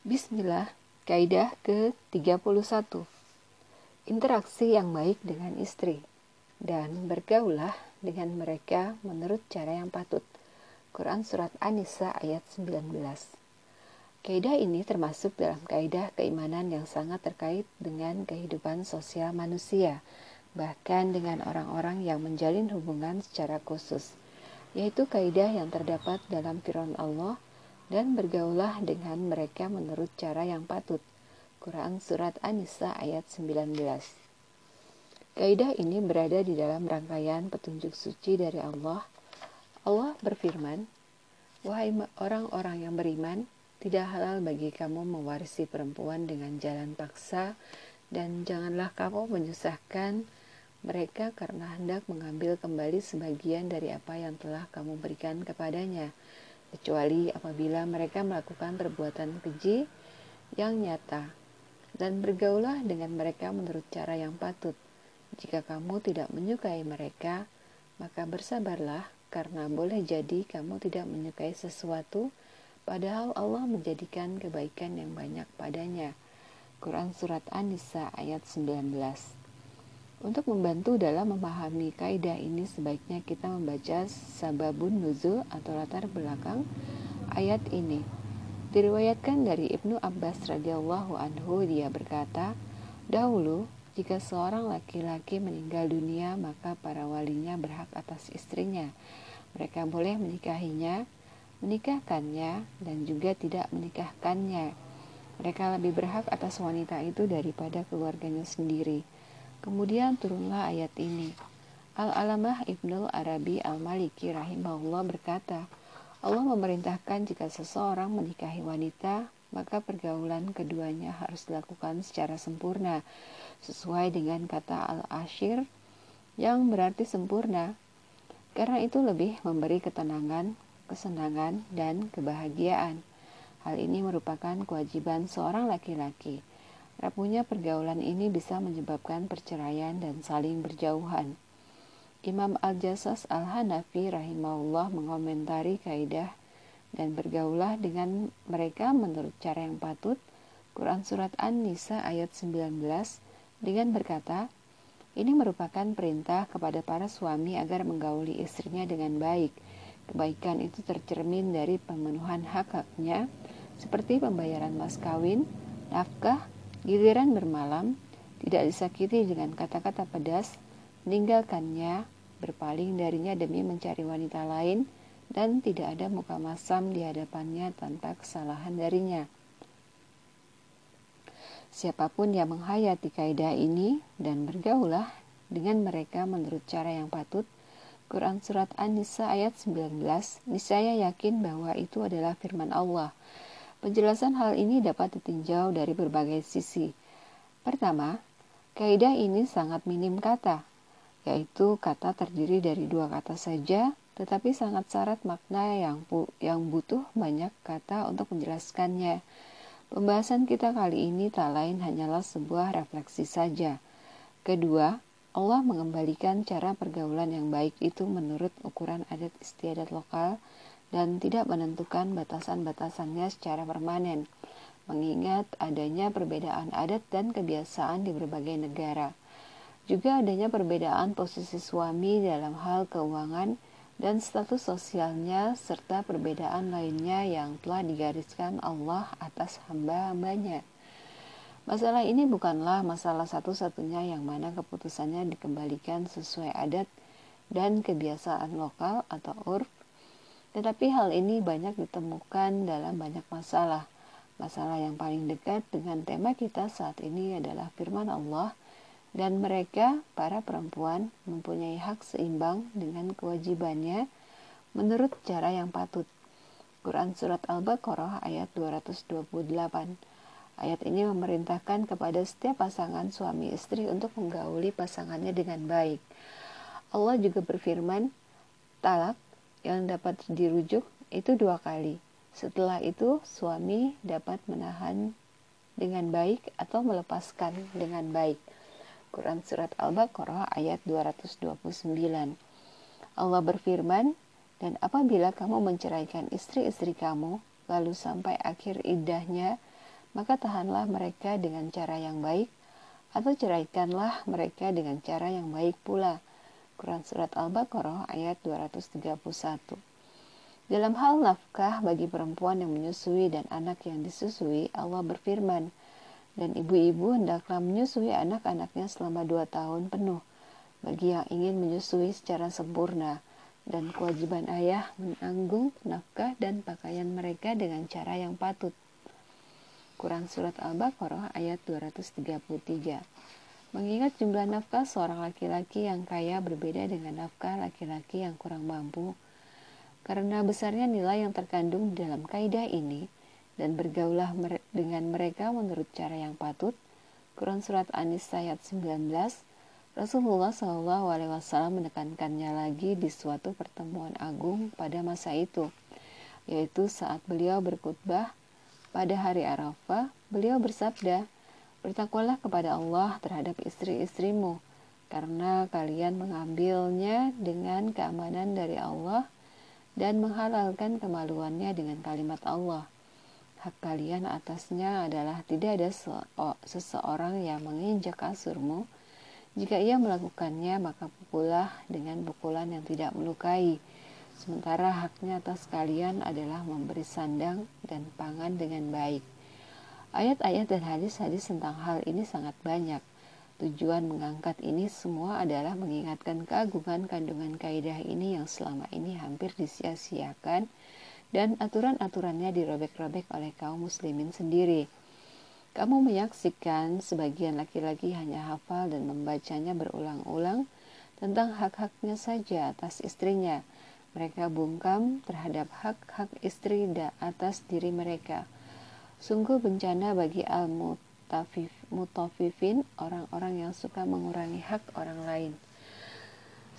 Bismillah, kaidah ke-31. Interaksi yang baik dengan istri dan bergaulah dengan mereka menurut cara yang patut. Quran Surat An-Nisa ayat 19 Kaidah ini termasuk dalam kaidah keimanan yang sangat terkait dengan kehidupan sosial manusia, bahkan dengan orang-orang yang menjalin hubungan secara khusus, yaitu kaidah yang terdapat dalam firman Allah – dan bergaulah dengan mereka menurut cara yang patut. Quran Surat An-Nisa ayat 19 Kaidah ini berada di dalam rangkaian petunjuk suci dari Allah. Allah berfirman, Wahai orang-orang yang beriman, tidak halal bagi kamu mewarisi perempuan dengan jalan paksa dan janganlah kamu menyusahkan mereka karena hendak mengambil kembali sebagian dari apa yang telah kamu berikan kepadanya kecuali apabila mereka melakukan perbuatan keji yang nyata, dan bergaulah dengan mereka menurut cara yang patut. Jika kamu tidak menyukai mereka, maka bersabarlah, karena boleh jadi kamu tidak menyukai sesuatu, padahal Allah menjadikan kebaikan yang banyak padanya. Quran Surat An-Nisa ayat 19 untuk membantu dalam memahami kaidah ini sebaiknya kita membaca sababun nuzul atau latar belakang ayat ini. Diriwayatkan dari Ibnu Abbas radhiyallahu anhu dia berkata, "Dahulu jika seorang laki-laki meninggal dunia, maka para walinya berhak atas istrinya. Mereka boleh menikahinya, menikahkannya, dan juga tidak menikahkannya. Mereka lebih berhak atas wanita itu daripada keluarganya sendiri." Kemudian turunlah ayat ini. Al-Alamah Ibnu Arabi Al-Maliki rahimahullah berkata, Allah memerintahkan jika seseorang menikahi wanita, maka pergaulan keduanya harus dilakukan secara sempurna, sesuai dengan kata Al-Ashir yang berarti sempurna. Karena itu lebih memberi ketenangan, kesenangan, dan kebahagiaan. Hal ini merupakan kewajiban seorang laki-laki. Rapuhnya pergaulan ini bisa menyebabkan perceraian dan saling berjauhan. Imam Al-Jasas Al-Hanafi rahimahullah mengomentari kaidah dan bergaulah dengan mereka menurut cara yang patut Quran Surat An-Nisa ayat 19 dengan berkata, ini merupakan perintah kepada para suami agar menggauli istrinya dengan baik. Kebaikan itu tercermin dari pemenuhan hak-haknya seperti pembayaran mas kawin, nafkah, Giliran bermalam, tidak disakiti dengan kata-kata pedas, meninggalkannya, berpaling darinya demi mencari wanita lain, dan tidak ada muka masam di hadapannya tanpa kesalahan darinya. Siapa pun yang menghayati kaidah ini dan bergaulah dengan mereka menurut cara yang patut, Quran Surat An-Nisa ayat 19, niscaya yakin bahwa itu adalah firman Allah Penjelasan hal ini dapat ditinjau dari berbagai sisi. Pertama, kaidah ini sangat minim kata, yaitu kata terdiri dari dua kata saja, tetapi sangat syarat makna yang, yang butuh banyak kata untuk menjelaskannya. Pembahasan kita kali ini tak lain hanyalah sebuah refleksi saja. Kedua, Allah mengembalikan cara pergaulan yang baik itu menurut ukuran adat istiadat lokal dan tidak menentukan batasan-batasannya secara permanen, mengingat adanya perbedaan adat dan kebiasaan di berbagai negara. Juga adanya perbedaan posisi suami dalam hal keuangan dan status sosialnya serta perbedaan lainnya yang telah digariskan Allah atas hamba-hambanya. Masalah ini bukanlah masalah satu-satunya yang mana keputusannya dikembalikan sesuai adat dan kebiasaan lokal atau urf tetapi hal ini banyak ditemukan dalam banyak masalah. Masalah yang paling dekat dengan tema kita saat ini adalah firman Allah dan mereka, para perempuan, mempunyai hak seimbang dengan kewajibannya menurut cara yang patut. Quran Surat Al-Baqarah ayat 228 Ayat ini memerintahkan kepada setiap pasangan suami istri untuk menggauli pasangannya dengan baik. Allah juga berfirman, talak yang dapat dirujuk itu dua kali. Setelah itu, suami dapat menahan dengan baik atau melepaskan dengan baik. Quran Surat Al-Baqarah ayat 229 Allah berfirman, dan apabila kamu menceraikan istri-istri kamu, lalu sampai akhir idahnya, maka tahanlah mereka dengan cara yang baik, atau ceraikanlah mereka dengan cara yang baik pula. Quran Surat Al-Baqarah ayat 231 Dalam hal nafkah bagi perempuan yang menyusui dan anak yang disusui, Allah berfirman, dan ibu-ibu hendaklah menyusui anak-anaknya selama dua tahun penuh. Bagi yang ingin menyusui secara sempurna dan kewajiban ayah menanggung nafkah dan pakaian mereka dengan cara yang patut. Quran Surat Al-Baqarah ayat 233 Mengingat jumlah nafkah seorang laki-laki yang kaya berbeda dengan nafkah laki-laki yang kurang mampu, karena besarnya nilai yang terkandung dalam kaidah ini, dan bergaulah dengan mereka menurut cara yang patut. Quran Surat An-Nisa ayat 19 Rasulullah Shallallahu Alaihi menekankannya lagi di suatu pertemuan agung pada masa itu, yaitu saat beliau berkhutbah pada hari Arafah. Beliau bersabda, "Bertakwalah kepada Allah terhadap istri-istrimu, karena kalian mengambilnya dengan keamanan dari Allah dan menghalalkan kemaluannya dengan kalimat Allah." hak kalian atasnya adalah tidak ada seseorang yang menginjak kasurmu jika ia melakukannya, maka pukullah dengan pukulan yang tidak melukai. Sementara haknya atas kalian adalah memberi sandang dan pangan dengan baik. Ayat-ayat dan hadis-hadis tentang hal ini sangat banyak. Tujuan mengangkat ini semua adalah mengingatkan keagungan kandungan kaidah ini yang selama ini hampir disia-siakan dan aturan-aturannya dirobek-robek oleh kaum muslimin sendiri. Kamu menyaksikan sebagian laki-laki hanya hafal dan membacanya berulang-ulang tentang hak-haknya saja atas istrinya. Mereka bungkam terhadap hak-hak istri dan atas diri mereka. Sungguh bencana bagi al-mutafifin, orang-orang yang suka mengurangi hak orang lain.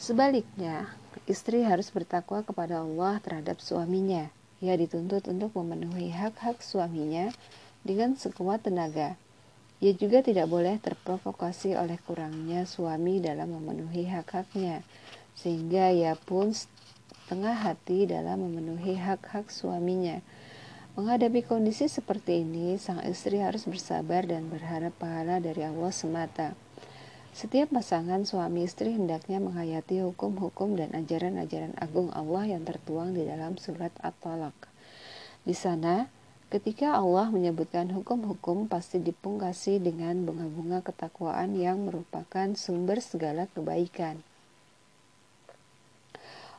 Sebaliknya, istri harus bertakwa kepada Allah terhadap suaminya. Ia dituntut untuk memenuhi hak-hak suaminya dengan sekuat tenaga. Ia juga tidak boleh terprovokasi oleh kurangnya suami dalam memenuhi hak-haknya, sehingga ia pun setengah hati dalam memenuhi hak-hak suaminya. Menghadapi kondisi seperti ini, sang istri harus bersabar dan berharap pahala dari Allah semata. Setiap pasangan suami istri hendaknya menghayati hukum-hukum dan ajaran-ajaran agung Allah yang tertuang di dalam surat At-Talaq. Di sana, Ketika Allah menyebutkan hukum-hukum pasti dipungkasi dengan bunga-bunga ketakwaan yang merupakan sumber segala kebaikan.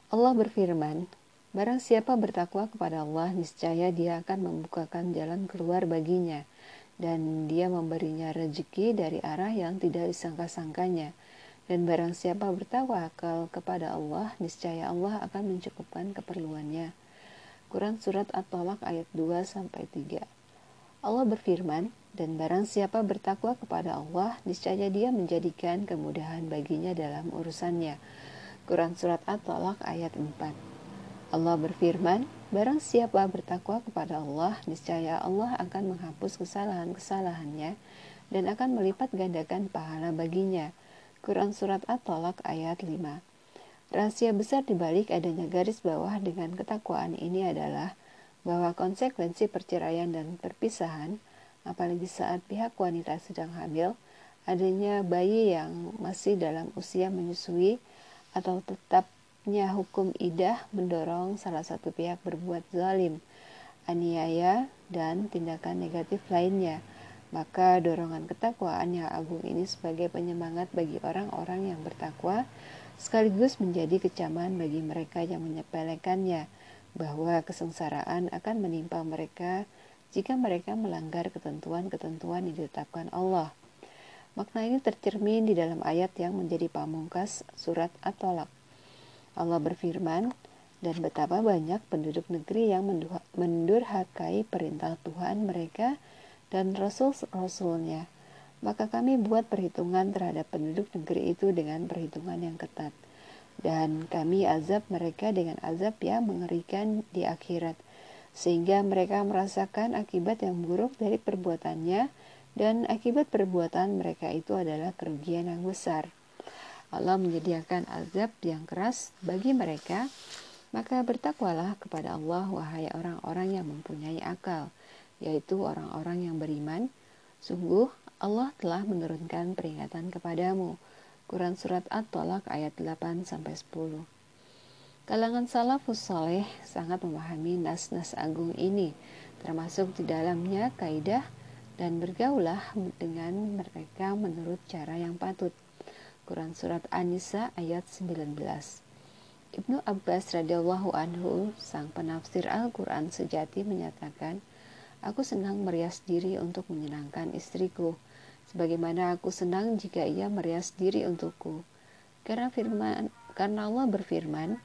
Allah berfirman, Barang siapa bertakwa kepada Allah, niscaya dia akan membukakan jalan keluar baginya, dan dia memberinya rezeki dari arah yang tidak disangka-sangkanya. Dan barang siapa bertawakal kepada Allah, niscaya Allah akan mencukupkan keperluannya. Quran Surat At-Talaq ayat 2 sampai 3. Allah berfirman, dan barang siapa bertakwa kepada Allah, niscaya dia menjadikan kemudahan baginya dalam urusannya. Quran Surat At-Talaq ayat 4. Allah berfirman, barang siapa bertakwa kepada Allah, niscaya Allah akan menghapus kesalahan-kesalahannya dan akan melipat gandakan pahala baginya. Quran Surat At-Talaq ayat 5. Rahasia besar di balik adanya garis bawah dengan ketakwaan ini adalah bahwa konsekuensi perceraian dan perpisahan, apalagi saat pihak wanita sedang hamil, adanya bayi yang masih dalam usia menyusui atau tetapnya hukum idah mendorong salah satu pihak berbuat zalim, aniaya, dan tindakan negatif lainnya. Maka dorongan ketakwaan yang agung ini sebagai penyemangat bagi orang-orang yang bertakwa sekaligus menjadi kecaman bagi mereka yang menyepelekannya bahwa kesengsaraan akan menimpa mereka jika mereka melanggar ketentuan-ketentuan yang ditetapkan Allah. Makna ini tercermin di dalam ayat yang menjadi pamungkas surat At-Tolak. Allah berfirman, dan betapa banyak penduduk negeri yang mendurhakai perintah Tuhan mereka dan Rasul-Rasulnya maka kami buat perhitungan terhadap penduduk negeri itu dengan perhitungan yang ketat. Dan kami azab mereka dengan azab yang mengerikan di akhirat, sehingga mereka merasakan akibat yang buruk dari perbuatannya, dan akibat perbuatan mereka itu adalah kerugian yang besar. Allah menyediakan azab yang keras bagi mereka, maka bertakwalah kepada Allah, wahai orang-orang yang mempunyai akal yaitu orang-orang yang beriman. Sungguh Allah telah menurunkan peringatan kepadamu. Quran Surat At-Tolak ayat 8-10 Kalangan salafus soleh sangat memahami nas-nas agung ini, termasuk di dalamnya kaidah dan bergaulah dengan mereka menurut cara yang patut. Quran Surat An-Nisa ayat 19 Ibnu Abbas radhiyallahu anhu, sang penafsir Al-Quran sejati menyatakan, Aku senang merias diri untuk menyenangkan istriku, sebagaimana aku senang jika ia merias diri untukku. Karena firman, karena Allah berfirman,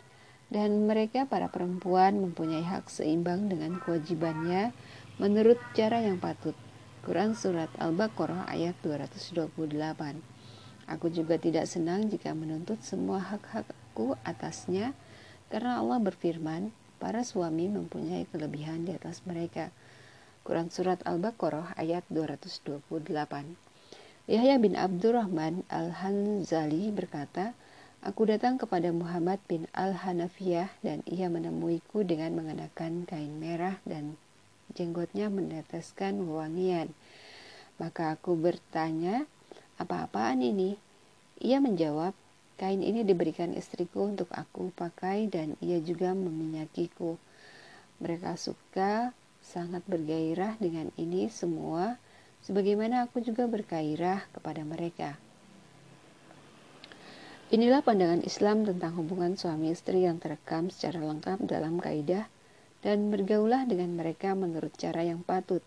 dan mereka para perempuan mempunyai hak seimbang dengan kewajibannya menurut cara yang patut. Quran Surat Al-Baqarah ayat 228 Aku juga tidak senang jika menuntut semua hak-hakku atasnya, karena Allah berfirman, para suami mempunyai kelebihan di atas mereka. Quran Surat Al-Baqarah ayat 228. Yahya bin Abdurrahman Al-Hanzali berkata, Aku datang kepada Muhammad bin Al-Hanafiyah dan ia menemuiku dengan mengenakan kain merah dan jenggotnya meneteskan wewangian. Maka aku bertanya, apa-apaan ini? Ia menjawab, kain ini diberikan istriku untuk aku pakai dan ia juga meminyakiku. Mereka suka sangat bergairah dengan ini semua, sebagaimana aku juga bergairah kepada mereka. Inilah pandangan Islam tentang hubungan suami istri yang terekam secara lengkap dalam kaidah dan bergaulah dengan mereka menurut cara yang patut.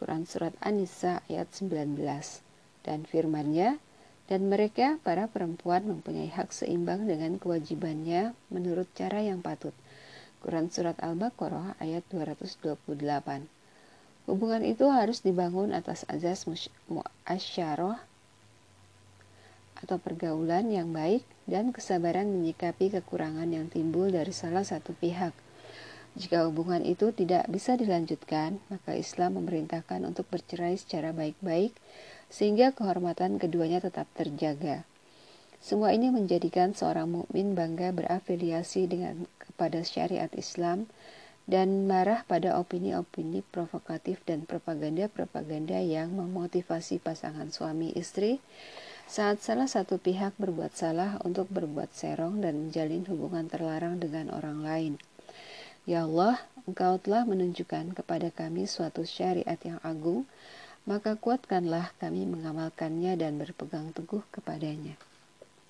Quran Surat An-Nisa ayat 19 dan firmannya, dan mereka para perempuan mempunyai hak seimbang dengan kewajibannya menurut cara yang patut. Quran Surat Al-Baqarah ayat 228. Hubungan itu harus dibangun atas azas muasyarah atau pergaulan yang baik dan kesabaran menyikapi kekurangan yang timbul dari salah satu pihak. Jika hubungan itu tidak bisa dilanjutkan, maka Islam memerintahkan untuk bercerai secara baik-baik sehingga kehormatan keduanya tetap terjaga. Semua ini menjadikan seorang mukmin bangga berafiliasi dengan kepada syariat Islam dan marah pada opini-opini provokatif dan propaganda-propaganda yang memotivasi pasangan suami istri saat salah satu pihak berbuat salah untuk berbuat serong dan menjalin hubungan terlarang dengan orang lain. Ya Allah, Engkau telah menunjukkan kepada kami suatu syariat yang agung, maka kuatkanlah kami mengamalkannya dan berpegang teguh kepadanya.